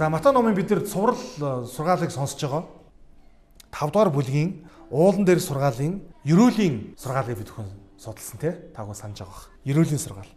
За Матай номын бид нар цуврал э, сургаалыг сонсож байгаа. 5 дугаар бүлгийн уулан дээр сургаалын ерөөлийн сургаалыг бид хүн судалсан тий. Таг санаж байгаа. Ерөөлийн сургаал.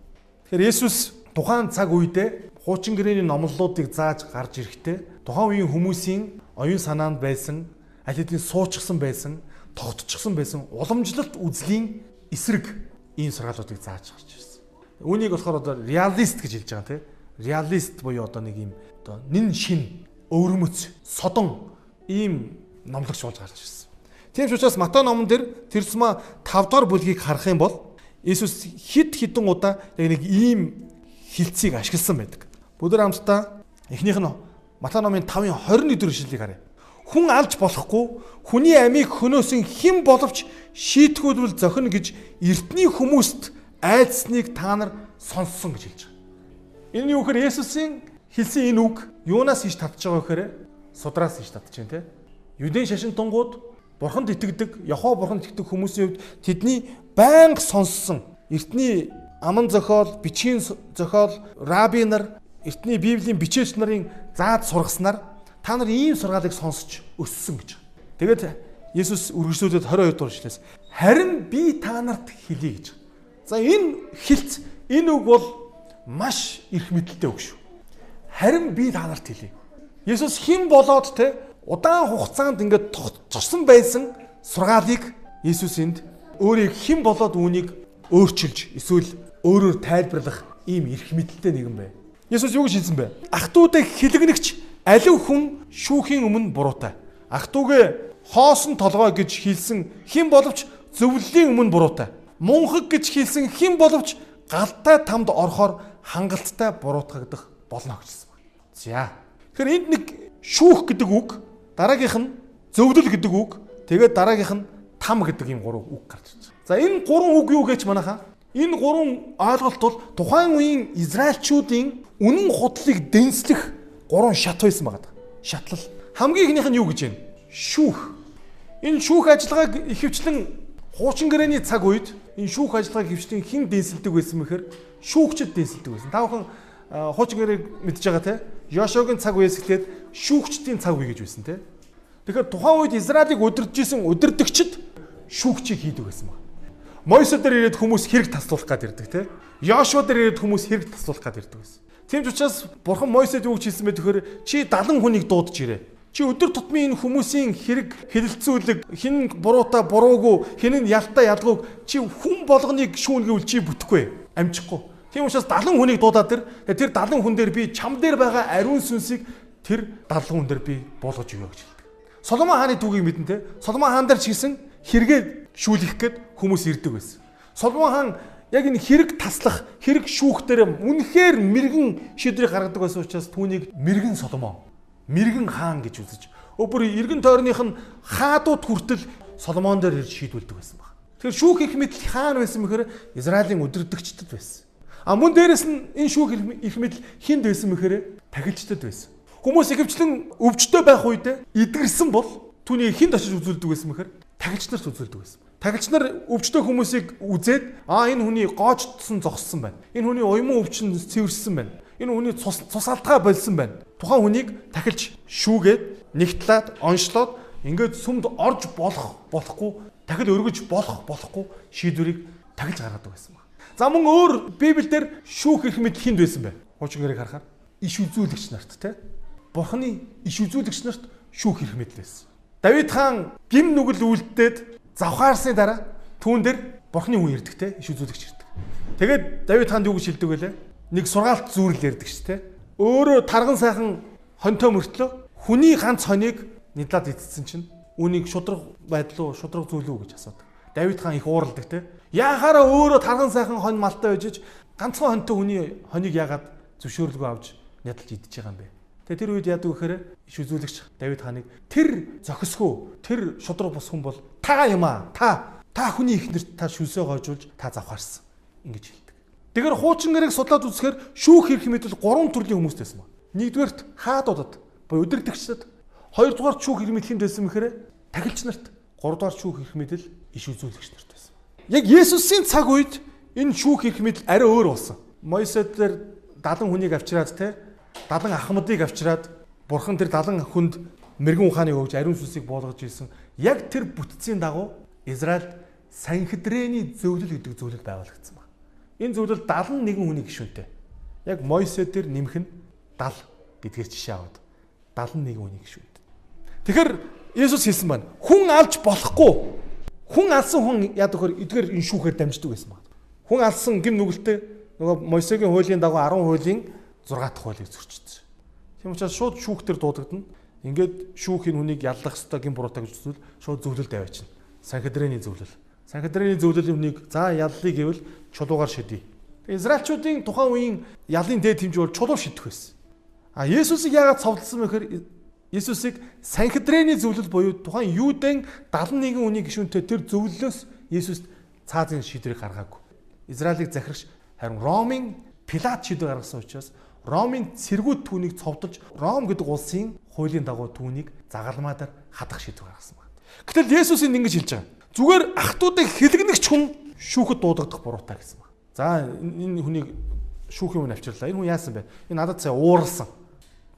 Тэгэхээр Есүс тухайн цаг үедээ хуучин гэрээний номлолуудыг зааж гарч ирэхдээ тухайн үеийн хүмүүсийн оюун санаанд байсан аль хэдийн суучсан байсан, тогтчихсон байсан уламжлалт үзлийн эсрэг ийм сургаалуудыг зааж гарч ирсэн. Үүнийг болохоор одоо реалист гэж хэлж байгаа тийм. Реалист буюу одоо нэг ийм одоо нин шин өвөрмөц содон ийм номлогч болж гарч ирсэн. Тийм ч учраас Матай номон дээр тэр зума 5 дугаар бүлгийг харах юм бол Иесус хид хідэн удаа яг нэг ийм хилцгийг ашигласан байдаг. Бүдэр хамтдаа эхнийх нь Матай номын 5-ын 21 дэх ишлэлийг харъя. Хүн алж болохгүй, хүний амийг хөнөөсөн хэн боловч шийтгүүлвэл зохино гэж эртний хүмүүст айдсныг та нар сонссон гэж хэлж байгаа. Энэ юу гэхээр Есүсийн хэлсэн энэ үг юунаас иш татж байгаа гэхээр судраас иш татж байна те. Юдын шашин тунгууд бурханд итгэдэг, Яхоо бурханд итгэдэг хүмүүсийн хувьд тэдний байнга сонссон эртний аман зохиол, бичгийн зохиол, раби нар, эртний библийн бичээч нарын заад сургаснаар та нар ийм сургаалыг сонсч өссөн гэж. Тэгээд Есүс үргэлжлүүлээд 22 дугаар ишлээс харин би та нарт хэлье гэж. За энэ хилц энэ үг бол маш их мэдлэлтэй үг шүү. Харин би та нарт хэлий. Есүс хэн болоод те удаан хугацаанд ингээд тогтцсон байсан сургаалыг Есүс энд өөрийг хэн болоод үүнийг өөрчилж эсвэл өөрөөр тайлбарлах ийм эрх мэдэлтэй нэгэн бай. Есүс юу гэж хэлсэн бэ? Ахтуудыг хилэгнэгч аливаа хүн шүүхийн өмнө буруутай. Ахтүгэ хоосон толгой гэж хэлсэн хэн боловч зөвлөлийн өмнө буруутай. Мунхаг гэж хэлсэн хэн боловч галтай тамд орохоор хангалттай буруутгагдах болно гэжсэн байна. За. Тэгэхээр энд нэг шүүх гэдэг үг, дараагийнх нь зөвлөл гэдэг үг, тэгээд дараагийнх нь там гэдэг ийм гурван үг гарч ирж байна. За энэ гурван үг юу гэж манайхаа? Энэ гурван ойлголт бол тухайн үеийн израилчуудын үнэн худлыг дэнслэх гурван шат байсан байгаа. Шатлал. Хамгийн ихнийх нь юу гэж байна? Шүүх. Энэ шүүх ажиллагааг ихэвчлэн хуучин гэрээний цаг үед энэ шүүх ажиллагааг ихэвчлэн хэн дэнсэлдэг байсан бэхээр шүүгчд дэнсэлдэг байсан. Та бүхэн хуучин гэрээг мэдж байгаа те. Йошогийн цаг үеэс эхлээд шүүгчдийн цаг үе гэж байсан те. Тэгэхээр тухайн үед Израилийг удирдах исэн удирдагчд шүүгчийг хийдэг байсан байна. Мойсе дээр ирээд хүмүүс хэрэг таслуулах гад ирдэг те. Йошуа дээр ирээд хүмүүс хэрэг таслуулах гад ирдэг байсан. Тийм ч учраас бурхан Мойсед юу гэж хэлсэн бэ тэгэхээр чи 70 хүнийг дуудаж ирээ. Чи өдөр тутмын энэ хүмүүсийн хэрэг хэлэлцүүлэг хин буруута буруугүй хин нь ялтаа ялгууг чи хүн болгоныг шүүнгэвэл чи бүтэхгүй амжихгүй. Тийм учраас 70 хүнийг дуудаад тэр тэр 70 хүн дээр би чам дээр байгаа ариун сүнсийг тэр 70 хүн дээр би болгож өгөө гэж хэлдэг. Соломон хааны түүхийг мэдэн те. Соломон хаан дээр ч гэсэн хэрэгээ шүүлэх гээд хүмүүс ирдэг байсан. Соломон хаан яг энэ хэрэг таслах, хэрэг шүүх дээр үнэхээр мэрэгэн шийдвэрийг гаргадаг байсан учраас түүнийг мэрэгэн Соломон, мэрэгэн хаан гэж үзэж өөөр эргэн тойрных нь хаадууд хүртэл Соломон дээр ирж шийдвэлдэг байсан баг. Тэгэхээр шүүх их мэдл хаан байсан мэхээр Израилийн өдөрдөгчдөд байсан. А мөн дээрэс нь энэ шүүх их мэдл хинд байсан мэхээр тахилчдад байсан. Хүмүүс ихэвчлэн өвчтөй байх үед эдгэрсэн бол түүний хинд очиж үзүүлдэг байсан мэхээр тахилч нарт үзүүлдэг байсан. Тагч нар өвчтөй хүмүүсийг үзээд аа энэ хүний гоочдсон зогссон байна. Энэ хүний уйман өвчин цэвэрсэн байна. Энэ хүний цус цус алдгаа болсон байна. Тухайн хүнийг тахилж шүүгээд нэгтлээд онцлоод ингээд сүмд орж болох болохгүй дахил өргөж болох болохгүй шийдвэрийг тахилж гаргадаг байсан. За мөн өөр Библиэлд шүүх эрх мэдэл хинд байсан бэ? Хуучин гэрийг харахаар иш үзүүлэгч нарт те. Бурхны иш үзүүлэгч нарт шүүх эрх мэдэл байсан. Давид хаан гим нүгэл үлдээд завхаарсны дараа түүн дээр бурхны хүн ирдэг те иш үзүүлэгч ирдэг. Тэгээд Давид хаанд юу гэж хэлдэг вэ? Нэг сургаалт зүүрэл ярьдаг ш те. Өөрөө тарган сайхан хонтой мөртлөө хүний ганц хоныг нидлаад эцсэн чинь үнийг шудраг байдлуу шудраг зүйлүү гэж асуудаг. Давид хаан их ууралдаг те. Яахаараа өөрөө тарган сайхан хон малтай байжж ганцхан хонтой хүний хоныг яагаад зөвшөөрлөгөө авч ядалж идчихэж байгаа юм бэ? Тэгээ тэр үед яадаг вэхээр иш үзүүлэгч Давид хааныг тэр зохисгүй тэр шудраг бус хүн бол та юм аа та та хүний ихнэрт та шүлсээ гоожуулж та завхаарсан ингэж хэлдэг. Тэгэхээр хуучин гэрийг судлаад үзэхээр шүүх хэрэг мэдвэл гурван төрлийн хүмүүстэйсэн ба. Нэгдүгээрт хаадуудад буюу өдөртөгчдөд хоёрдугаар шүүх хэрэг мэдхийн дэсэн мэхээр тахилч нарт гуравдугаар шүүх хэрэг мэдэл иш үзүүлэгч нарт байсан. Яг Есүсийн цаг үед энэ шүүх хэрэг мэдэл арай өөр болсон. Мойсед дээр 70 хүнийг авчираад те 70 ахмадыг авчираад Бурхан тэр 70 хүнд мэрэгэн ухааныг өгж ариун сүнсийг буулгаж ирсэн. Яг тэр бүтцийн дагуу Израильд санхидрэний зөвлөл гэдэг зөвлөл байгуулагдсан байна. Энэ зөвлөл 71 хүний гишүүнтэй. Яг Мойсе тэр нэмэх нь 70 гэдгээр жишээ аваад 71 хүний гишүүнтэй. Тэгэхээр Есүс хэлсэн байна. Хүн алж болохгүй. Хүн алсан хүн яадаг хөр эдгээр энэ шүүхээр дамждаг байсан байна. Хүн алсан гим нүгэлтэй нөгөө Мойсегийн хуулийн дагуу 10 хуулийн 6 дахь хуулийг зөрчсөн. Тийм учраас шууд шүүхтэр дуудагдана. Ингээд шүүхийн хүнийг яллах ёстой гин буруутай гэж зүйл шууд зөвлөлд аваачна. Санхедрэний зөвлөл. Санхедрэний зөвлөлийн хүнийг за яллыг гэвэл чулуугаар шидий. Израильчуудын тухайн үеийн ялын дээд хэмжээ бол чулуу шидэх байсан. А Есүсийг яагаад цовдлсон бэ гэхээр Есүсийг санхедрэний зөвлөл буюу тухайн Юудын 71 хүний гишүүнтэй тэр зөвлөлөөс Есүс цаазын шийдвэрийг гаргаагүй. Израилийг захирч харин Ромын Пилат шийдвэр гаргасан учраас Ромын цэргүүд түүнийг цовдолж Ром гэдэг улсын хуулийн дагуу түүнийг загалмаа дээр хадах шийдвэр гаргасан байна. Гэтэл Есүс энэ ингэж хэлж байгаа. Зүгээр ахтуудыг хэлгэнэгч хүн шүүхэд дуудагдах буруутай гэсэн байна. За энэ хүнийг шүүхийн өмнө авчирлаа. Энэ хүн яасан бэ? Энэ надад цаа ууралсан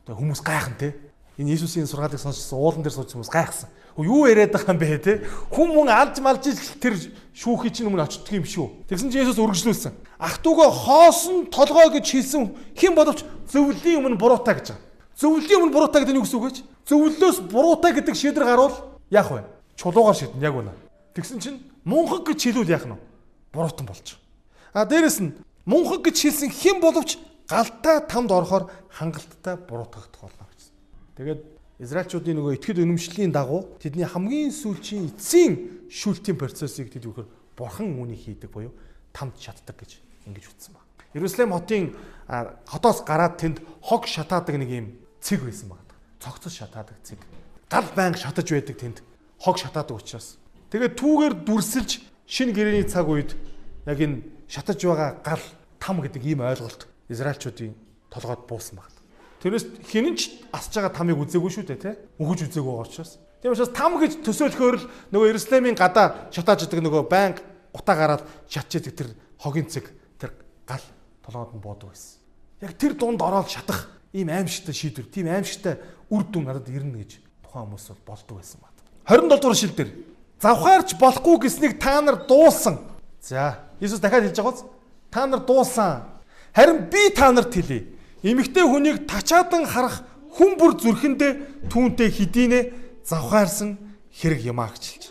Тэгээ хүмүүс гайхан те. Энэ Иесусийн сургаалыг сонссон уулан дээр сууж хүмүүс гайхсан. Юу яриад байгаа юм бэ те? Хүн мөн алж малж тэр шүүхий чинь өмнө очдөг юм шүү. Тэгсэн чинь Иесус үргэлжлүүлсэн. Ах トゥ угаа хоосон толгой гэж хэлсэн хэн боловч зөвлөлийн өмнө буруутай гэж. Зөвлөлийн өмнө буруутай гэдэг нь юу гэсэн үг вэ? Зөвлөлөөс буруутай гэдэг шийдвэр гарвал яах вэ? Чулуугаар шийдэн яг үнэ. Тэгсэн чинь мунхаг гэж хэлвэл яах нь вэ? Буруутан болж. А дээрэс нь мунхаг гэж хэлсэн хэн боловч галтаа тамд орохоор хангалттай буруутгагдах болно. Тэгээд Израильчуудын нөгөө итгэл үнэмшлийн дагуу тэдний хамгийн сүүлчийн эцсийн шүүлтийн процессыг тэд үхээр бурхан үүнийг хийдэг буюу тамд шатдаг гэж ингэж үтсэн баг. Иерусалим хотын хотоос гараад тэнд хог шатаадаг нэг юм цэг байсан баг. Цогцос шатаадаг цэг. Гал байнг шатаж байдаг тэнд хог шатаадаг учраас. Тэгээд түүгээр дүрсэлж шинэ гэрээний цаг үед яг энэ шатаж байгаа гал там гэдэг ийм ойлголт Израильчуудын толгойд буусан байна. Тэрнээс хинэн ч асж байгаа тамыг үзээгүй шүү дээ, тэ? Өгөж үзээгүй байгаа учраас. Тийм учраас там гэж төсөөлөхөөр л нөгөө Иерусалимийн гадаа шатааж идэг нөгөө байнга утаа гараад шатчихдаг тэр хогийн цэг тэр гал толгойд нь буудаг байсан. Яг тэр дунд ороод шатах ийм аимшигтай шийдвэр, тийм аимшигтай үр дүн надад ирнэ гэж тухайн хүмүүс бол болдог байсан байна. 27 дугаар шил дээр завхаарч болохгүй гэснийг та нар дуусан. За, Иесус дахиад хэлж байгаа биз? Та нар дуусан Харин би та нарт хэлье. Эмэгтэй хүнийг тачаадан харах хүн бүр зүрхэндээ түүнтэй хэдийнэ завхаарсан хэрэг юмаа гэж хэлж.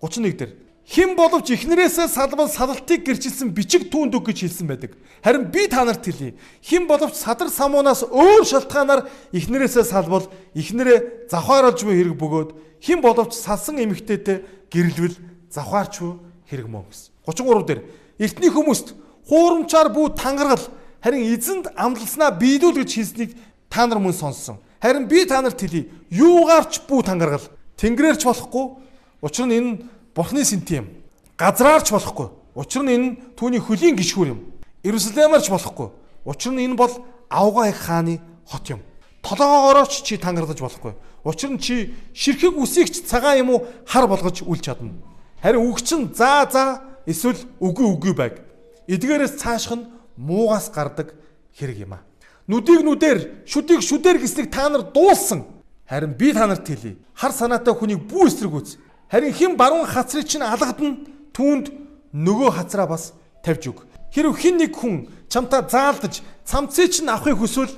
31 дээр хэн боловч ихнэрээсээ салбал салалтыг гэрчилсэн бичиг түүнд өг гэж хэлсэн байдаг. Харин би та нарт хэлье. Хэн боловч садар самуунаас өөр шалтгаанаар ихнэрээсээ салбал ихнэрээ завхааруулж буй хэрэг бөгөөд хэн боловч салсан эмэгтэйтэй гэрэлвэл завхаарч буй хэрэг мөн гэсэн. 33 дээр эртний хүмүүст хуурамчаар бүү тангаргал Харин эзэнд амлалснаа биелүүл гэж хэлснийг та нар мөн сонссон. Харин би та нарт хэлье. Юугаарч бүү тангаргал. Тэнгэрээрч болохгүй. Учир нь энэ Бурхны сэнти юм. Газраарч болохгүй. Учир нь энэ түүний хөлийн гიშгүүр юм. Иерусалимаарч болохгүй. Учир нь энэ бол Авгаа их хааны хот юм. Толгоогоорооч чи тангарлаж болохгүй. Учир нь чи ширхэг үсэгч цагаан юм уу хар болгож үл чадна. Харин үг чин заа заа эсвэл үгүй үгүй байг. Эдгээрээс цаашх нь муугаас гардаг хэрэг юм а. Нүдийг нүдээр, шүдийг шүдээр гэснийг та нар дуулсан. Харин би та нарт хэлье. Хар санаатай хүнийг бүү эсрэг үз. Харин хэн баруун хацрыг чинь алгадна түүнд нөгөө хацраа бас тавьж өг. Хэрв хэн нэг хүн чамтай заалдаж цамцыг чинь авахыг хүсвэл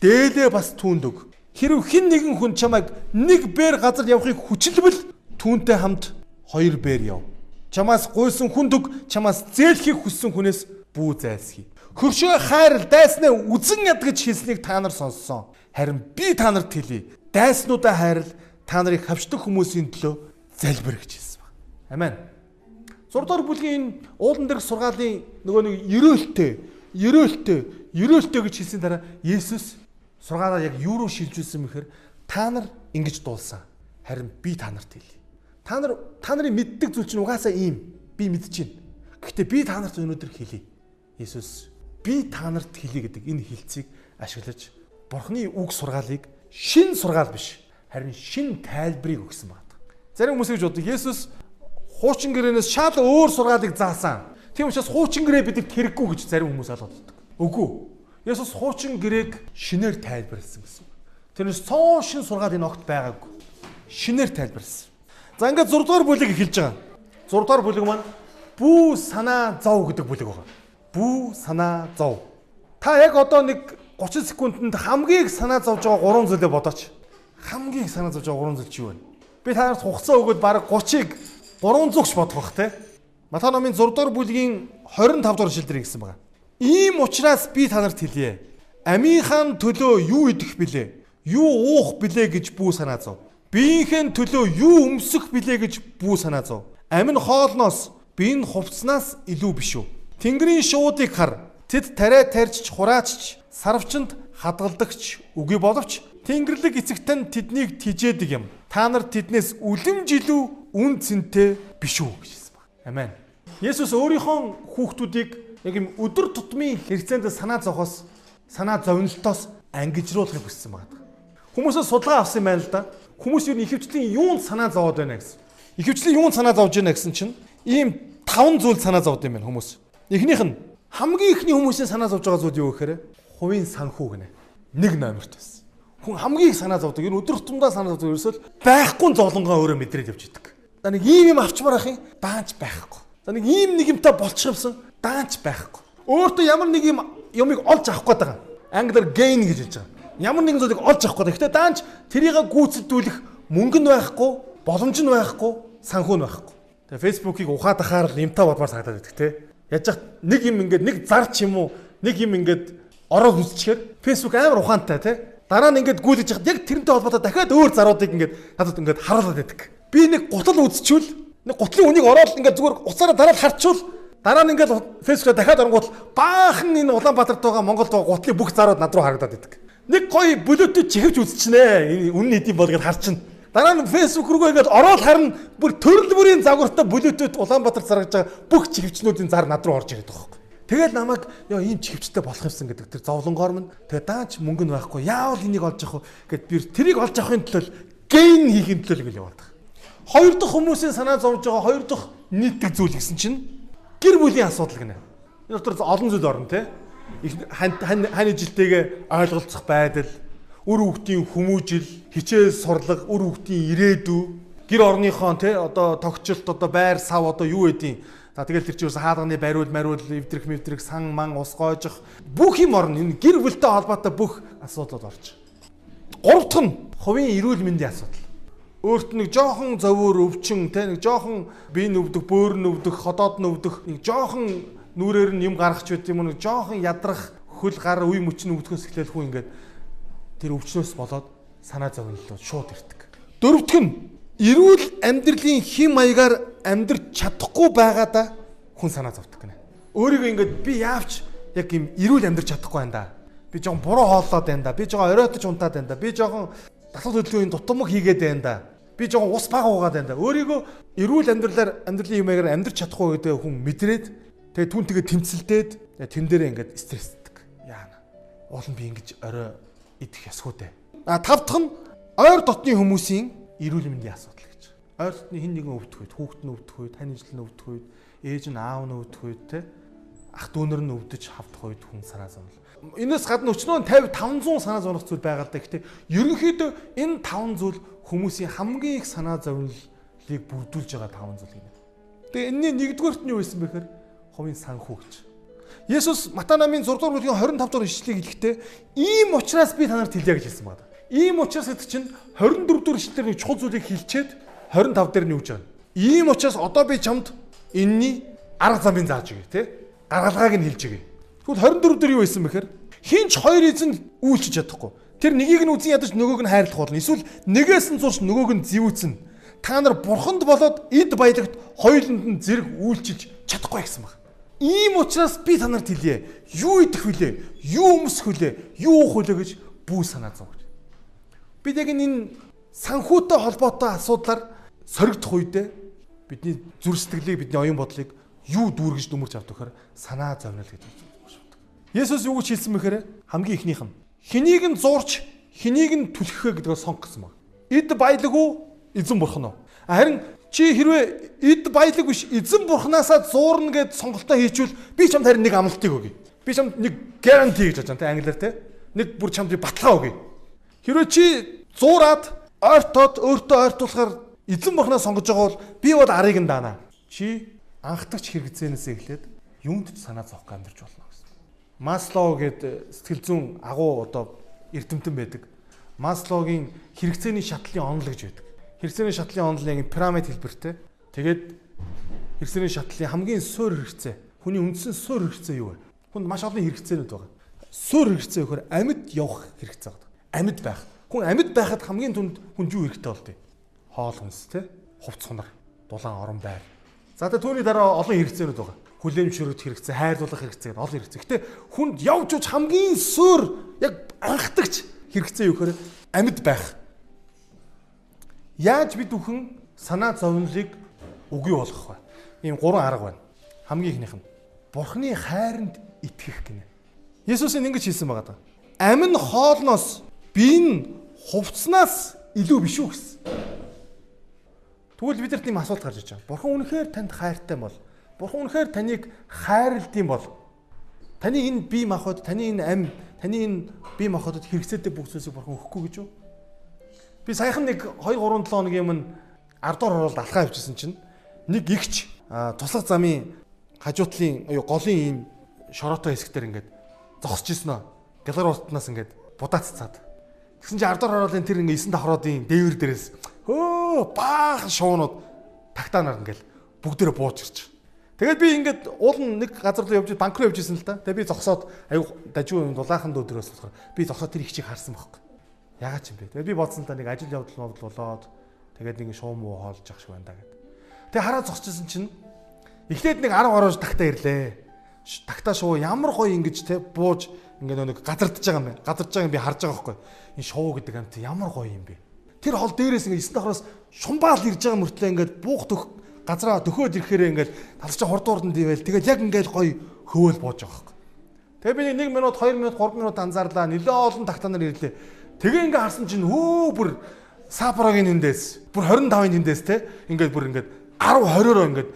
дээлээ бас түүнд өг. Хэрв хэн нэгэн хүн чамайг нэг бээр газар явахыг хүчилбэл түүнтэй хамт хоёр бээр яв. Чамаас гуйсан хүнд өг, чамаас зээлхийг хүссэн хүнээс бүү зайлсхий. Хөршөө хайрал дайснаа үзэн ядгаж хэлснийг та нар сонссон. Харин би та нарт хэлье. Дайснуудаа хайрал та нарыг хавчдаг хүмүүсийн төлөө залбир гэж хэлсэн байна. Амен. 6 дугаар бүлгийн уулан дээрх сургаалын нөгөө нэг ерөөлтөө, ерөөлтөө, ерөөлтөө гэж хэлсэн дараа Есүс сургаалаа яг юу руу шилжүүлсэн мэхээр та нар ингэж дуулсан. Харин би та нарт хэлье. Та нар та нарын мэддэг зүйл чинь угаасаа ийм. Би мэдчихэв. Гэхдээ би та нарт өнөөдөр хэлье. Есүс би та нарт хэлье гэдэг энэ хилцийг ашиглаж Бурхны үг сургаалыг шин сургаал биш харин шин тайлбарыг өгсөн байна. Зарим хүмүүс гэж боддог Есүс хуучин гэрээнээс шал өөр сургаалыг заасан. Тийм учраас хуучин гэрээ бидэнд хэрэггүй гэж зарим хүмүүс ойлгодог. Үгүй. Есүс хуучин гэрээг шинээр тайлбарлсан гэсэн. Тэрнээс цоо шин сургаал энэ огт байгаагүй. Шинээр тайлбарласан. За ингээд 6 дугаар бүлэг эхэлж байгаа. 6 дугаар бүлэг маань бүү санаа зов гэдэг бүлэг байгаа. Бүү санаа зов. Та яг одоо нэг 30 секундэд хамгийн их санаа зовж байгаа гурван зүйлээ бодооч. Хамгийн их санаа зовж байгаа гурван зүйл чи юу вэ? Би та нарт хугацаа өгөөд баг 30-ыг 300 ч бодох бах те. Матай номын 6 дугаар бүлгийн 25 дугаар шилдэр гэсэн байгаа. Ийм учраас би та нарт хэлье. Амийнхаа төлөө юу идэх билээ? Юу уух билээ гэж бүү санаа зов. Биеийнхээ төлөө юу өмсөх билээ гэж бүү санаа зов. Амин хоолноос биеийн хувцснаас илүү биш үү? Тэнгэрийн шуудыг хар. Тэд тариа тарьж хураачч сарвчанд хадгалдагч үгүй боловч Тэнгэрлэг эцэгтэн тэднийг тижээдэг юм. Та нар тэднээс үлэм жилүү үн цэнтэй биш үү гэж хэлсэн баг. Амен. Есүс өөрийнхөө хүүхдүүдийг яг юм өдөр тутмын хэрэгцээнд санаа зовхоос санаа зовнилтоос ангижруулахыг хүссэн байна. Хүмүүсээс судалгаа авсан байна л да. Хүмүүс юу ихэвчлэн юунд санаа зовоод байна гэсэн. Ихэвчлэн юунд санаа зовж байна гэсэн чинь ийм таван зүйл санаа зовд юм байна хүмүүс. Эхнийх нь хамгийн ихний хүмүүсийн санаа зовж байгаа зүйл юу гэхээр хувийн санхүү гинэ. Нэг номерт байсан. Хүн хамгийн их санаа зовдөг. Энэ өдөр тутамдаа санаа зовдөг. Ерөөсөө байхгүй золонгоо өөрөө мэдрээд явж идэг. За нэг ийм юм авчмаар ахын даанч байхгүй. За нэг ийм нэг юмтай болчих юмсан даанч байхгүй. Өөртөө ямар нэг юм юмыг олж авах гээд байгаа. Англиар gain гэж хэлж байгаа. Ямар нэгэн зүйлийг олж авах гээд. Гэхдээ даанч тэрийг гүйцэтгүүлэх мөнгө нь байхгүй, боломж нь байхгүй, санхүү нь байхгүй. Тэгээ Facebook-ыг ухаад ахаар л юмтай бодмаар санагдаад байдаг те. Яаж яах нэг юм ингээд нэг зар ч юм уу, нэг юм ингээд ороо хүсчихээр Facebook амар ухаантай тий. Дараа нь ингээд гүйлж яхад яг тэрнтэй холбоотой дахиад өөр заруудыг ингээд надад ингээд харуулад байдаг. Би нэг гутал үзчихвэл нэг гутлын үнийг ороод ингээд зүгээр уцаараа дараад харчвал дараа нь ингээд фэйсбүүкээр дахиад оронгууд баахан энэ Улаанбаатарт байгаа Монголд байгаа гутлын бүх зарууд над руу харагдаад байдаг. Нэг гоё бүлөтөд чихвч үзчихнэ. Үнэн хэдийн бол гэж харчин. Дараа нь фэйсбүүк рүү ингээд ороод харна бүр төрөл бүрийн загвартай бүлөтөд Улаанбаатар заргаж байгаа бүх чихвчнүүдийн зар над руу орж ирээд байгаа юм. Тэгэл намайг ёо ийм чихвчтэй болох юмсан гэдэг тэр зовлонгоор минь тэгээ даач мөнгө нь байхгүй яавал энийг олж авах гэд би тэрийг олж авахын төлөө гейн хийхин төлөө ингээл яваад байгаа. Хоёр дахь хүмүүсийн санаа зовж байгаа хоёр дахь нийтдэг зүйл гэсэн чинь гэр бүлийн асуудал гинэ. Энэ дотор олон зүйл орно те. Хань жилтэйгээ ойлголцох байдал, үр хүүхдийн хүмүүжил, хичээл сурлага, үр хүүхдийн ирээдүй, гэр орныхон те одоо тогтчлт одоо байр сав одоо юу гэдیں За тэгэл тэр чинь хаалганы бариул мариул эвдрэх мэвдрэх сан ман ус гоожих бүх юм орно. Энэ гэр бүлтэй холбоотой бүх асуудлууд орж. Гурав дахь нь хувийн эрүүл мэндийн асуудал. Өөрт нэг жоохон зовөр өвчин те нэг жоохон бие нүвдэх, бөөр нүвдэх, ходоод нүвдэх нэг жоохон нүрээр нь юм гаргах ч байт юм нэг жоохон ядрах хөл гар үе мөч нүвдэхөөс эхлээл хүн ингээд тэр өвчнөөс болоод санаа зовнилоо шууд ирдэг. Дөрөвдөх нь эрүүл амьдралын хим маягаар амьдрч чадахгүй байгаадаа хүн санаа зовдөг гэнэ. Өөрийгөө ингээд би яавч яг юм эрүүл амьдрч чадахгүй байна да. Би жоохон буруу хооллоод байна да. Би жоохон оройтож унтаад байна да. Би жоохон дасгал хөдөлгөөний дутмаг хийгээд байна да. Би жоохон ус бага уугаад байна да. Өөрийгөө эрүүл амьдралаар амьдралын юм маягаар амьдрч чадахгүй гэдэг хүн мэдрээд тэгээ түн тэгээ тэмцэлдээд тэн дээрээ ингээд стрессдэг. Яана. Уул нь би ингэж орой идэх ясгүй дээ. А тав дахь нь ойр дотны хүмүүсийн эрүүл мэндийн асуудал гэж. Ойр дотны хин нэгэн өвдөх үед, хүүхэд нь өвдөх үед, тань ижил нь өвдөх үед, ээж нь аав нь өвдөх үед те ах дүүнэр нь өвдөж хавдах үед хүн санаа зовлоо. Энээс гадна өчнөө 50 500 санаа зовлох зүйл байгаа л да. Гэхдээ ерөнхийдөө энэ 5 зүйл хүмүүсийн хамгийн их санаа зовлыг бүрдүүлж байгаа 5 зүйл гинэ. Тэгээ энэний нэгдүгээрт нь юу байсан бэхээр хувийн санхүү гэж. Есүс Матай намын 6 дугаар бүлгийн 25 дугаар ишлэгийг хэлэхдээ ийм учраас би танарт хэлье гэж хэлсэн байна. Ийм учраас хэд чинь 24 дугаар ишлэлээр чухал зүйлийг хэлчихэд 25 дээр нь юу гэж байна. Ийм учраас одоо би чамд энэний арга замыг зааж өгье те. Гаргалгааг нь хэлж өгье. Тэгвэл 24 дээр юу байсан бэхээр хинч хоёр эзэн үйлчиж чадахгүй. Тэр нэгийг нь үзэн ядаж нөгөөг нь хайрлах болно. Эсвэл нэгээс нь зурш нөгөөг нь зэвүүцэн. Та нар бурханд болоод эд баялагт хоёуланд нь зэрэг үйлчилж чадахгүй гэсэн баг. Ийм учраас би танарт хэлье. Юу идэх вүлээ? Юу өмсөх вүлээ? Юу уух вүлээ гэж бүү санаа зовж. Бид яг энэ санхүүтэй холбоотой асуудлаар соригдох үедээ бидний зүр сэтгэлийг бидний оюун бодлыг юу дүүргэж дүмэрч авдаг гэхээр санаа зовнил гэдэг юм шүү. Есүс юу гэж хэлсэн бэхээр хамгийн ихнийх нь хэнийг нь зуурч хэнийг нь түлхэх гэдгээр сонгосон баг. Эд баялаг уу эзэн бурхан уу? Харин чи хэрвээ эд баялаг биш эзэн бурханаасаа зуурна гэд сонголтоо хийчихвэл би чамд харин нэг амлалтыг өгье. Би чамд нэг guarantee гэж байна те англиар те. Нэг бүр чамд баталгаа өгье Хэрвээ чи зуураад ойртоод өөртөө ойртуулахаар эзэн бурхнаа сонгож байгаа бол би бол арыг нь даана. Чи анхдагч хэрэгцээнээс эхлээд юмд санаа зовх амьдарч болно гэсэн. Маслоу гэдэг сэтгэл зүйн агуу одоо эрдэмтэн байдаг. Маслоугийн хэрэгцээний шатлалын онол гэж байдаг. Хэрэгцээний шатлалын онол яг пирамид хэлбэртэй. Тэгээд хэрэгцээний шатлалын хамгийн суур хэрэгцээ. Хүний үндсэн суур хэрэгцээ юу вэ? Хүнд маш олон хэрэгцээнүүд байгаа. Суур хэрэгцээ гэхээр амьд явах хэрэгцээ байдаг. Амьд байх. Хүн амьд байхад хамгийн түнд хүн юу хэрэгтэй болдгийг? Хоол хүнс те, хувц хунар, дулаан орон байр. За тэ түүний дараа олон хэрэгцээнүүд байгаа. Хүлээмжшөрөх хэрэгцээ, хайрлуулах хэрэгцээ олон хэрэгцээ. Гэтэ хүнд явж уж хамгийн суур яг анхдагч хэрэгцээ юу гэхээр амьд байх. Яаж бид бүхэн санаа зовнилыг үгүй болгох вэ? Ийм гурван арга байна. Хамгийн ихнийх нь Бурхны хайранд итгэх гинэ. Есүс энэ ингэж хэлсэн байгаа даа. Амин хоолноос би нь хувцснаас илүү биш үү гэсэн. Тэгвэл бид нарт ийм асуулт гарч иж байгаа. Бурхан үнэхээр танд хайртай бол Бурхан үнэхээр таныг хайрлдсан бол таны энэ бие махбод, таны энэ ам, таны энэ бие махбодод хэрэгцээтэй бүх зүйлсийг Бурхан өгөхгүй гэж юу? Би саяхан нэг 2 3 7 хоногийн өмнө ардуур оролд алхаа авчихсан чинь нэг игч туслах замын хажуутлын голын ийм шороотой хэсгээр ингээд зогсож ирсэн нөө. Гэлар устнаас ингээд будааццаад. Тэгсэн чинь ардаар хороолын тэр ингээ 9 давхруудын дээвэр дээрээс хөө баахан шуунууд тагтаанаар ингээл бүгдээрээ бууж ирж. Тэгээд би ингээд уул нь нэг газар руу явж банк руу явж исэн л та. Тэгээд би зогсоод аюу дажгүй дулаахан өдрөөс болохоор би зогсоод тэр их чиг харсан байхгүй. Ягаад ч юм бэ. Тэгээд би бодсон та нэг ажил явдал мовдол болоод тэгээд нэг шуум муу хоолж ах шиг байна да гэд. Тэгээд хараа зогсчихсон чинь эхлээд нэг 10 гаруй тагтаа ирлээ. Тагтаа шуу ямар гоё ингэж те бууж ингээд нэг газардж байгаа юм байна. Газардж байгааг би харж байгаа байхгүй. Энэ шоу гэдэг амт ямар гоё юм бэ. Тэр хол дээрээс ингээд 9 давхраас шумбаал ирж байгаа мөртлөө ингээд буух төх газараа төхөөд ирэхээр ингээд талчаа хурдуурдан дивэл тэгээд яг ингээд гоё хөвөөл бууж байгаа байхгүй. Тэгээ би 1 минут 2 минут 3 минут анзаарлаа. Нилээ олон тагтаанаар ирлээ. Тэгээ ингээд харсан чинь хөө бүр сапорогийн тэндээс бүр 25-ын тэндээс те ингээд бүр ингээд 10 20-ороо ингээд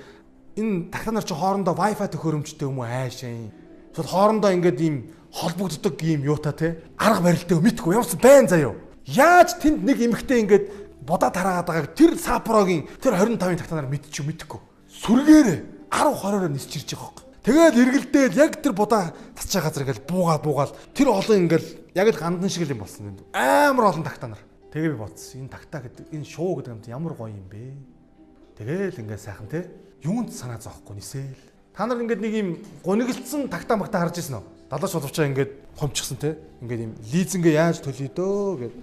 энэ тахта нар чи хоорондоо wifi төхөөрөмжтэй юм уу аашаа юм. Тэгвэл хоорондоо ингээд ийм холбогддог ийм юута те арга барилтай мэдгүй явсан байн заяо. Яаж тэнд нэг эмхтэй ингээд будаа тараагаад байгааг тэр сапорогийн тэр 25-ын тахта нар мэдчих мэдхгүй. Сүргээрээ 10 20-ороо нисч ирж байгаа хөөх. Тэгэл эргэлдээл яг тэр будаа татчаа газар ингээл буугаал буугаал тэр олон ингээл яг л гандан шиг л юм болсон энэ. Амар олон тагтаа нар. Тэгээ би бодсон. Энэ тагтаа гэдэг энэ шуу гэдэг юм ямар гоё юм бэ? Тэгээл ингээд сайхан те юунд санаа зовхгүй нисээл. Та нар ингээд нэг юм гунигэлцсэн тагтаа магтаа харж ирсэн үү? Далаач боловчаа ингээд хомчихсан те. Ингээд юм лизингээ яаж төлөе дөө гэд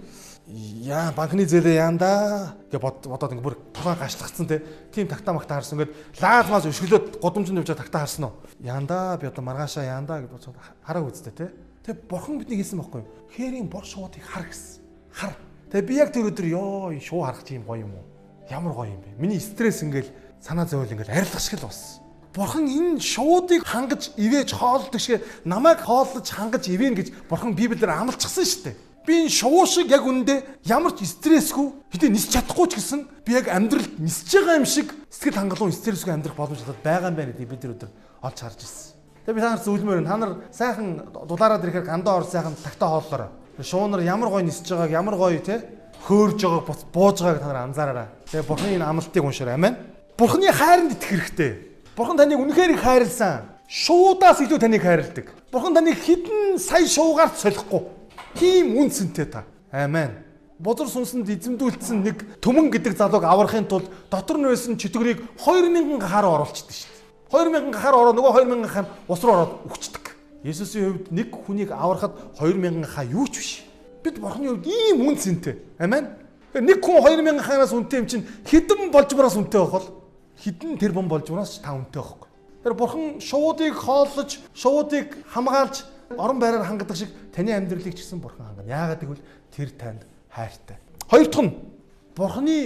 яа банкны зээлээ яанда гэж бодоод ингээд бүр тухайн гашлахсан те. Тим тагтаа магтаа харсан ингээд лаалмаас өшгөлөөд годомжинд явж тагтаа харсан уу? Яанда би одоо маргаашаа яанда гэж бодоод хараа үзтээ те. Тэг бурхан бидний хэлсэн байхгүй юу? Хээрийн бор шуудыг хар гэсэн. Хар. Тэг би яг тэр өдөр ёо шуу харах тийм гоё юм уу? Ямар гоё юм бэ? Миний стресс ингээл санаа зовол ингээл арилгах шиг л болсон. Бурхан энэ шуудыг хангаж ивэж хоолдог шиг намайг хооллож хангаж ивэн гэж бурхан Библиэр амлчихсан шүү дээ. Би энэ шуу шиг яг үндэ ямар ч стрессгүй хэдий нисч чадахгүй ч гэсэн би яг амьдралд нисэж байгаа юм шиг сэтгэл хангалуун стрессгүй амьдрах боломж надад байгаа юм байна гэдэг бид нар өдөр олж харж ирсэн. Тэгээ би та нар зөвлөмөр та нар сайхан дулаараад ирэхээр гандаа ор сайхан тагтаа хооллороо. Шуунар ямар гоё нисэж байгааг ямар гоё те хөөрж байгааг бууж байгааг та нар анзаараарай. Тэгээ бурхны энэ амлалтыг уншаарай. Амен. Бурхны хайранд итгэх хэрэгтэй. Бурхан таныг үнэхээр их хайрлсан. Шуудаас илүү таныг хайрладаг. Бурхан таныг хідэн сая шуугаар солихгүй. Тийм үнцэнтэй та. Амен. Бузар сүнсэнд эзэмдүүлсэн нэг төмөн гэдэг залууг аврахын тулд дотор нь байсан чөтгөрийг 2000 гахаар оруулчихдаг шүү дээ. 2000 гахаар ороо нөгөө 2000 гахаар ус руу ороод өгчдөг. Есүсийн хувьд нэг хүнийг аврахад 2000 гахаа юу ч биш. Бид Бурхны хувьд ийм үнцэнтэй. Амен. Нэг хүн 2000 гахараас үнэтэй юм чинь хідэн болж мараас үнэтэй байх бол хідэн тэр бом болж ураас та үнэтэй байхгүй. Тэр бурхан шуудыг хооллож, шуудыг хамгаалж орон байраар хангадаг шиг таны амьдралыг ч гэсэн бурхан хангана. Яагаад гэвэл тэр танд хайртай. Хоёр дахь нь бурханы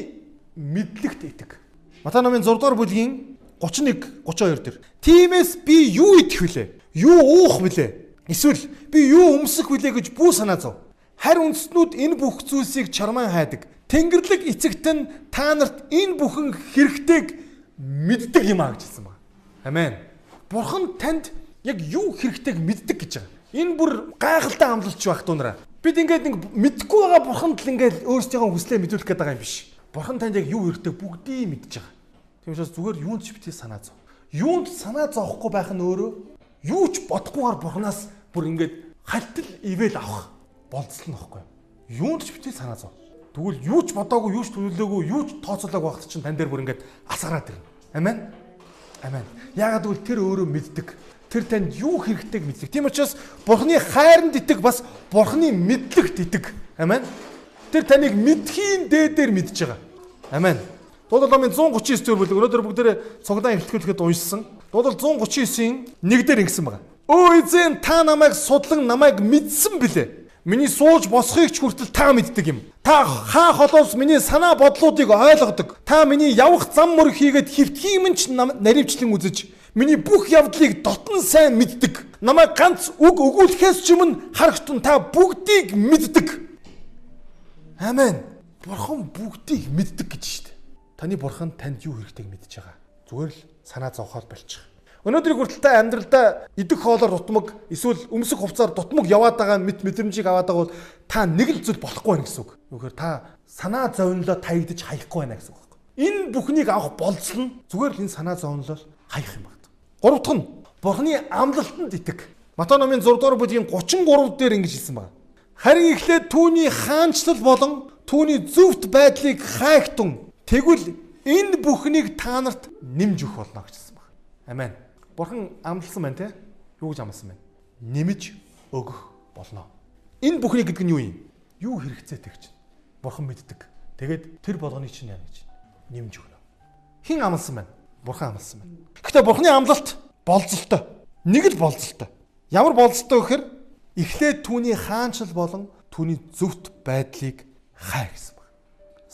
мэдлэгт итэг. Матай номын 6 дугаар бүлгийн 31 32 дээр. Тимээс би юу идэх вүлээ? Юу уух вүлээ? Эсвэл би юу өмсөх вүлээ гэж бүү санаа зов. Харь үндэстнүүд энэ бүх зүйлсийг чармаан хайдаг. Тэнгэрлэг эцэгт нь та нарт энэ бүхэн хэрэгтэйг мэддэг юм а гэж хэлсэн байна. Амен. Бурхан танд яг юу хэрэгтэйг мэддэг гэж байгаа. Энэ бүр гайхалтай амлалч байх дунараа. Би Бид ингээд нэг мэдгүй байгаа бурханд л ингээд өөрсдийнхөө хүслээ мэдүүлэх гээд байгаа юм биш. Бурхан танд яг юу хэрэгтэй бүгдийг мэдж байгаа. Тийм учраас зүгээр юунд ч битгий санаа зов. Юунд санаа зовхгүй байх нь өөрөө юу ч бодохгүйгээр бурханаас бүр ингээд хальтал ивэл авах болцлоо нөхгүй. Юунд ч битгий санаа зов. Тэгвэл юу ч бодоогүй, юу ч төлөвлөөгүй, юу ч тооцоолоогүй багт чинь тань дээр бүр ингээд асгараад ирнэ. Амен. Амен. Яагаад гэвэл тэр өөрөө мэддэг. Тэр танд юу хэрэгтэйг мэддэг. Тийм учраас Бурхны хайранд итэг бас Бурхны мэдлэгт итэг. Амен. Тэр таныг мэдхийн дээдээр мэдж байгаа. Амен. Дуудлал номын 139 дэх бүлэг өнөөдөр бүгдээрээ цуглаан эхлүүлэхэд уншсан. Дуудлал 139-ийн 1 дээр ингэсэн байгаа. Өө эзэн та намайг судлан намайг мэдсэн билээ. Миний сууж босхийг ч хүртэл та мэддэг юм. Та хаа холоос миний санаа бодлуудыг ойлгодог. Та миний явах зам мөр хийгээд хөвтгийм ч наривчлан үзэж миний бүх явдлыг дотн сайн мэддэг. Намайг ганц үг өгүүлэхээс ч өмнө харахтун та бүгдийг мэддэг. Амен. Бурхан бүгдийг мэддэг гэж дээ. Таны бурхан танд юу хэрэгтэйг мэдж байгаа. Зүгээр л санаа зовхоор болчих. Өнөөдрийг хүртэл та амьдралдаа идэх хоолоор дутмаг эсвэл өмсөх хувцаар дутмаг яваад байгаа мэд мэдрэмжийг аваад байгаа бол та нэг л зүйл болохгүй байна гэсэн үг. Үгээр та санаа зовнилоо таягдж хаяхгүй байна гэсэн үг. Энэ бүхнийг авах болцол нь зүгээр л энэ санаа зовнилол хаях юм байна. Гурав дахь нь Бурхны амлалтанд итэг. Матай номын 6 дугаар бүлгийн 33 дээр ингэж хэлсэн байна. Харин эхлээд түүний хаанчлал болон түүний зөвхт байдлыг хайхтун тэгвэл энэ бүхнийг та нарт нэмж өгөх болно гэсэн байна. Амен. Бурхан амласан байна те? Юу гэж амласан байна? Нэмж өгөх болно. Энэ бүхний гэдэг нь юу юм? Юу хэрэгцээтэй гэж. Бурхан мэддэг. Тэгээд тэр болгоныг чинь яа гэж нэмж өгнө. Хин амласан байна? Бурхан амласан байна. Гэхдээ Бурханы амлалт болцолтой. Нэг л болцолтой. Ямар болцолтой гэхээр эхлээд түүний хаанчл болон түүний зөвхт байдлыг хай гэсэн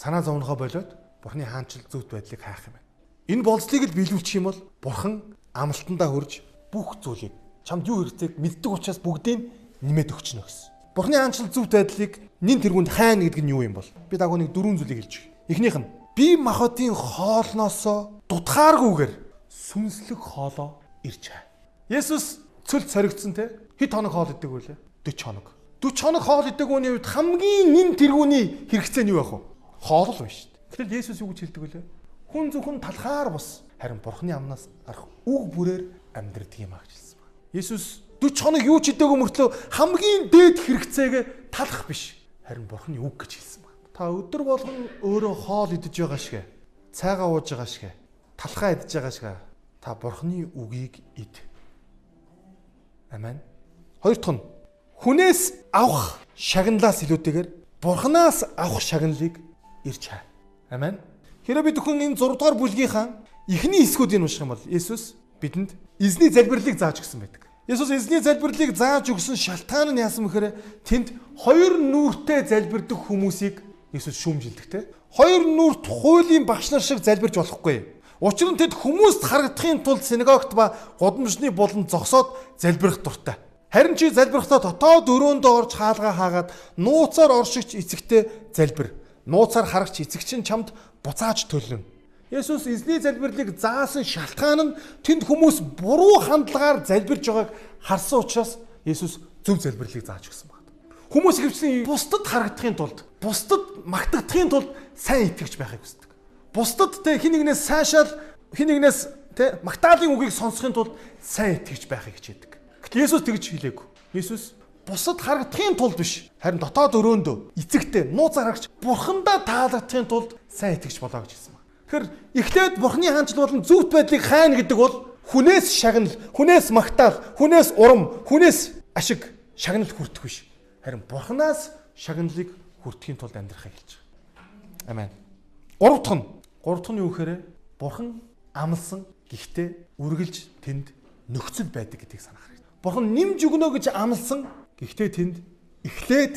санаа зовнохоо болоод Бурхны хаанчил зөвхт байдлыг хайх юм байна. Энэ болцлыг л биелүүлчих юм бол Бурхан амлалтандаа хөрж бүх зүйлийг чамд юу хэрэгцээг мэддэг учраас бүгдийг нэмээд өгчнө гэсэн. Бурхны хаанчил зөвхт байдлыг нин тэргүнд хайна гэдэг нь юу юм бол? Би дагууныг дөрвөн зүйлийг хэлж өгье. Эхнийх нь би махотын хоолноосоо дутхааргүйгээр сүнслэг хоолоо ирж хай. Есүс цөлд соригдсон те хэд хоног хоол идэг вүлээ? 40 хоног. 40 хоног хоол идэг үний үед хамгийн нин тэргүүний хэрэгцээ нь юу байх вэ? хоол л байна шүү дээ. Гэтэл Есүс юу гэж хэлдэг вүлээ? Хүн зөвхөн талхаар бус харин Бурхны амнаас гарах үг бүрээр амьдрдаг юм а гэж хэлсэн байна. Есүс 40 хоног юу ч идээгүй мөртлөө хамгийн дээд хэрэгцээгээ талах биш харин Бурхны үг гэж хэлсэн байна. Та өдөр болгон өөрөө хоол идэж байгаа шиг цайгаа ууж байгаа шиг талхаа идэж байгаа шиг та Бурхны үгийг ид. Амен. Хоёр дахь нь хүнээс авах шагналаас илүүтэйгээр Бурханаас авах шагналыг ирж хаа. Амен. Хэрэв бид бүхэн энэ 6 дугаар бүлгийнхаа эхний хэсгүүдийг унших юм бол Есүс бидэнд эзний залбирлыг зааж өгсөн байдаг. Есүс эзний залбирлыг зааж өгсөн шалтгаан нь яасан бэхээр тэнд хоёр нүртэй залбирдаг хүмүүсийг Есүс шүүмжилдэг те. Хоёр нүрт хуулийн багш нар шиг залбирч болохгүй. Учир нь тэд хүмүүст харагдахын тулд синагогт ба гудамжны буланд зогсоод залбирах дуртай. Харин чи залбирахдаа дотоод өрөөндөө орж хаалгаа хаагаад нууцаар оршигч эцэгтэй залбир нууцаар харагч эцэг чинь чамд буцааж төлнө. Есүс эзний залбирлыг заасан шалтгаан нь тэнд хүмүүс буруу хандлагаар залбирж байгааг харсан учраас Есүс зөв залбирлыг зааж өгсөн байна. Хүмүүс хөвчлийн бусдад харагдахын тулд, бусдад магтагдахын тулд сайн итгэж байхыг хүсдэг. Бусдад те хин нэгнээс сайшаал хин нэгнээс те магтаалын үгийг сонсохын тулд сайн итгэж байхыг хичээдэг. Гэтэл Есүс тэгж хэлээгүй. Есүс бусад харагдахын тулд биш харин дотоод өрөөндөө эцэгтэй нууц харагч бурхандаа таалагдахын тулд сайн итгэж болоо гэж хэлсэн байна. Тэгэхээр эхлээд бурхны хаанчл болон зөвхт байдлыг хайна гэдэг бол хүнээс шагнал, хүнээс магтаал, хүнээс урам, хүнээс ашиг шагнал хүртэх биш. Харин бурхнаас шагналыг хүртэхийн тулд амьдрахыг хэлж байгаа. Амен. Гурав дахь нь, гурав дахь нь юу гэхээр бурхан амлсан гэхдээ үргэлж тэнд нөхцөл байдаг гэдгийг санах хэрэгтэй. Бурхан нэмж өгнө гэж амлсан Гэхдээ тэнд эхлээд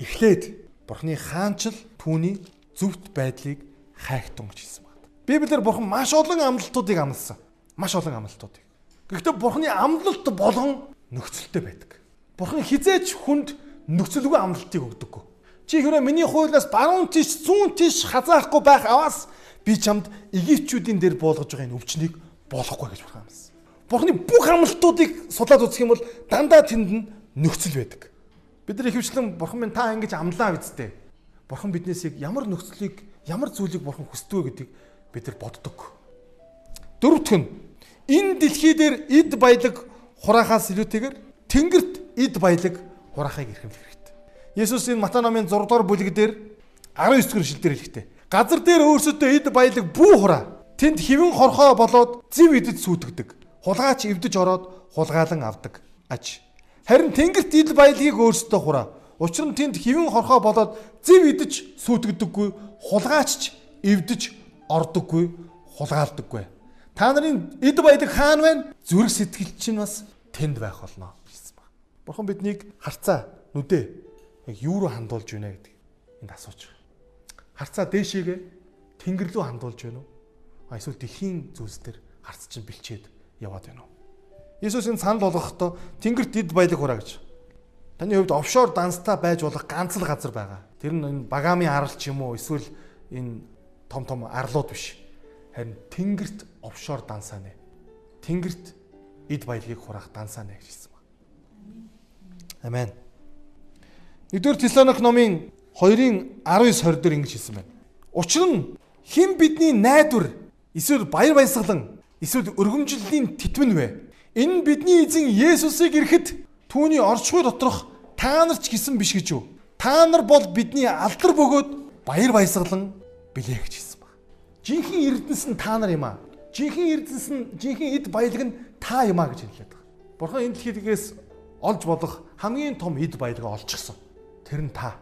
эхлээд Бурхны хаанчл түүний зөвхт байдлыг хайхтун гэж хэлсэн байна. Библиэр Бурхан маш олон амлалтуудыг амласан. Маш олон амлалтуудыг. Гэхдээ Бурхны амлалт болгон нөхцөлтэй байдаг. Бурхан хизээч хүнд нөхцөлгүй амлалтыг өгдөггүй. Чи хэрэг миний хуулиас баруун тийш зүүн тийш хазаахгүй байх аваас би чамд Египтчүүдийн дээр буулгаж байгаа энэ өвчнийг болохгүй гэж бурхан амласан. Бурхны бүх амлалтуудыг судлаад үзэх юм бол дандаа тэнд нь нөхцөл байдаг. Бид нар ихэвчлэн бурхан минь та ингэж амлаа бидтэй. Бурхан биднээс ямар нөхцөлийг, ямар зүйлийг бурхан хүсдэг вэ гэдгийг бид нар боддог. Дөрөвдөх нь энэ дэлхий дээр эд баялаг хураахаас илүүтэйгээр тэнгэрт эд баялаг хураахыг эрхэмлэх хэрэгтэй. Есүс энэ Матай номын 6 дугаар бүлэг дээр 19 дугаар шилдэр хэлэхдээ газар дээр өөрсөдөө эд баялаг бүү хураа. Тэнд хэвэн хорхоо болоод зэв идэд сүйтгэдэг. Хулгаач эвдэж ороод хулгаалan авдаг. Аж. Харин тэнгэрт эд баялагийг өөрсдөө хураа. Учир нь тэнд хэвэн хорхоо болоод зэв идэж сүйтгэдэггүй, хулгаачч эвдэж ордоггүй, хулгаалдаггүй. Та нарын эд баялаг хаана байна? Зүрх сэтгэл чинь бас тэнд байх болно гэсэн баг. Бурхан биднийг харцаа нүдээ яг юу руу хандуулж байна гэдэг энд асууж. Харцаа дээшээгээ тэнгэр рүү хандуулж байна уу? Эсвэл дэлхийн зүйлс төр харц чинь бэлчээд яваад байна уу? Есүс энэ санал болгохдоо тэнгэрт эд баялаг хураа гэж. Таны хувьд офшор данстай байж болох ганц л газар байгаа. Тэр нь энэ багаамын арал ч юм уу эсвэл энэ том том арлууд биш Харин тэнгэрт офшор дансаа нэ. Тэнгэрт эд баялагийг хураах дансаа нэ гэж хэлсэн байна. Амен. Нэгдүгээр Тесалоник номын 2-ын 19 20 дээр ингэж хэлсэн байна. Учир нь хэн бидний найдвар эсвэл баяр баясгалан эсвэл өргөмжлөлийн титмэн вэ? Энэ нь бидний эзэн Есүсийг ирэхэд түүний орчхуй доторх та нар ч гисэн биш гэж юу? Та нар бол бидний алдар бөгөөд баяр баясгалан билээ гэж хэлсэн. Жинхэнэ эрдэнэс нь та нар юм аа. Жинхэнэ эрдэнэс нь жинхэнэ эд баялаг нь та юм аа гэж хэлээд байгаа. Бурхан энэ дэлхийдээс олж болох хамгийн том эд баялгаа олчихсон. Тэр нь та.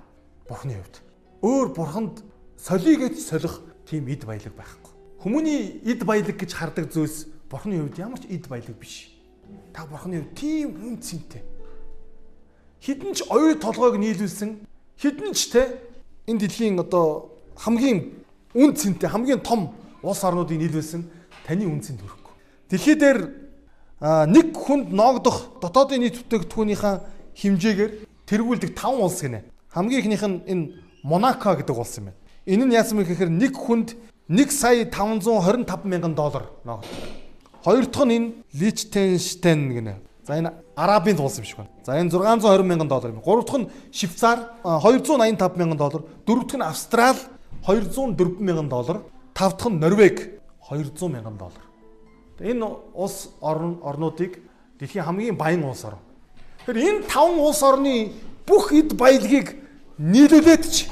Бурханы хувьд. Өөр бурханд солигээд солих тийм эд баялаг байхгүй. Хүмүүний эд баялаг гэж хардаг зүйлс бурханы хувьд ямар ч эд баялаг биш. Та бурханы хувьд тийм үн цэнтэй. Хідэн ч оюу толгойг нийлүүлсэн хідэн ч те энэ дэлхийн одоо хамгийн үн цэнтэй хамгийн том улс орнуудыг нийлүүлсэн таны үн цэнд хүрэхгүй. Дэлхий дээр нэг хүнд ноогдох дотоодын нийт бүтээгдэхүүнийхээ хэмжээгээр тэргүүлдэг 5 улс гинэ. Хамгийн ихнийх нь энэ Монако гэдэг улс юм байна. Энэ нь яасан бэ гэхээр нэг хүнд 1 сая 525 мянган доллар ноогддог. Хоёр дахь нь энэ Личтенштейн гинэ. За энэ Арабын улс юм шиг байна. За энэ 620 мянган доллар юм. Гурав дахь нь Швейцар 285 мянган доллар. Дөрөв дахь нь Австрал 204 мянган доллар, тав дахь нь Норвег 200 мянган доллар. Энэ улс орн орнуудыг дэлхийн хамгийн баян улс орн. Тэгэхээр энэ таван улс орны бүх эд баялагийг нийлүүлээд ч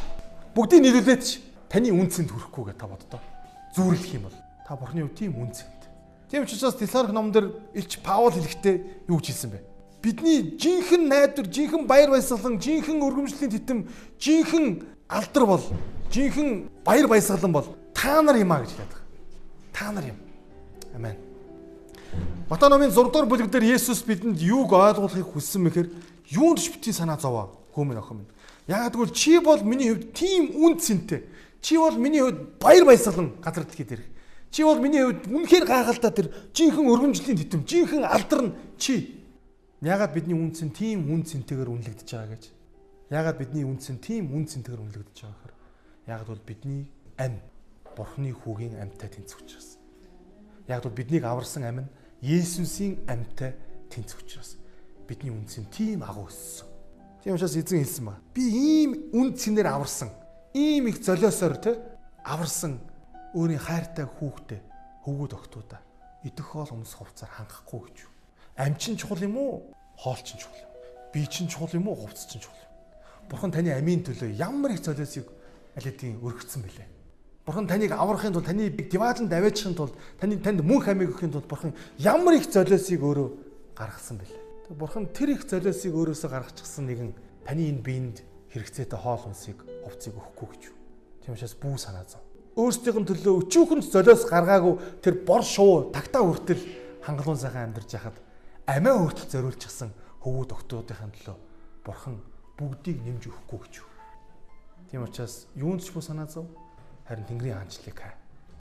бүгдийг нийлүүлээд ч таны үнцэнд хүрэхгүй гэж та боддоо. Зүүрлэх юм бол та бурхны үе тийм үнцэнд. Тийм учраас Тесалоник номдэр Илч Паул хэлэхдээ юу гэж хэлсэн бэ? Бидний жинхэнэ найдвар, жинхэнэ баяр баясгалан, жинхэнэ өргөмжлөлийн титэм, жинхэнэ алдар бол жинхэнэ баяр баясгалан бол та нар юм а гэж хэлээд байгаа. Та нар юм. Амен. Матай номын 6 дугаар бүлэг дээр Есүс бидэнд юуг ойлгуулахыг хүссэн мэхээр юунд ч битгий санаа зовоо хүмүүн охин минь. Яагаад гэвэл чи бол миний хувьд тийм үн цэнтэй. Чи бол миний хувьд баяр баясгалан газар дэлхийд ирэх. Чи бол миний хувьд үнэхээр гайхалтай тэр жинхэнэ өргөмжлийн тэтэм, жинхэнэ алдар нь чи. Яагаад бидний үн цэн тийм үн цэнтэйгээр үнэлэгдэж байгаа гэж. Яагаад бидний үн цэн тийм үн цэнтэйгээр үнэлэгдэж байгаа гэхээр Яг бол бидний ам Бурхны хүүгийн амьтаа тэнцэх учраас. Яг бол биднийг аварсан ам нь Есүсийн амьтаа тэнцэх учраас. Бидний үнцэн тийм агуу өссөн. Тийм учраас эзэн хэлсэн ба. Би ийм үн цэнээр аварсан. Ийм их золиосоор те аварсан өөрийн хайртай хүүхдээ хөвгүүд өгтүүдээ идэх хоол өмс хувцаар хангахгүй гэж юу. Ам чин чухал юм уу? Хоол чин чухал юм. Би чин чухал юм уу? Хувцс чин чухал юм. Бурхан таны амийн төлөө ямар их золиосыг алидийн өргөцсөн бэлээ. Бурхан таныг аврахын тулд таны дивааланд аваачихын тулд таны танд мөнх амийг өгөхийн тулд бурхан ямар их золиосыг өөрөө гаргасан бэлээ. Бурхан тэр их золиосыг өөрөөсөө гаргачихсан нэгэн таны энэ биед хэрэгцээтэй хоол хүнсийг хувцсыг өгөхгүй гэж. Тийм учраас бүү санаа зов. Өөрсдийнх нь төлөө өчүүхэн золиос гаргаагүй тэр бор шуу тагтаа хүртэл хангалуун сайхан амьдарч яхад амиа хүртэл зориулчихсан хөвгүүд өгтүүдийн төлөө бурхан бүгдийг нэмж өгөхгүй гэж. Тийм учраас юунд ч бо санаа зов харин Тэнгэрийн хаанчлалыг хай.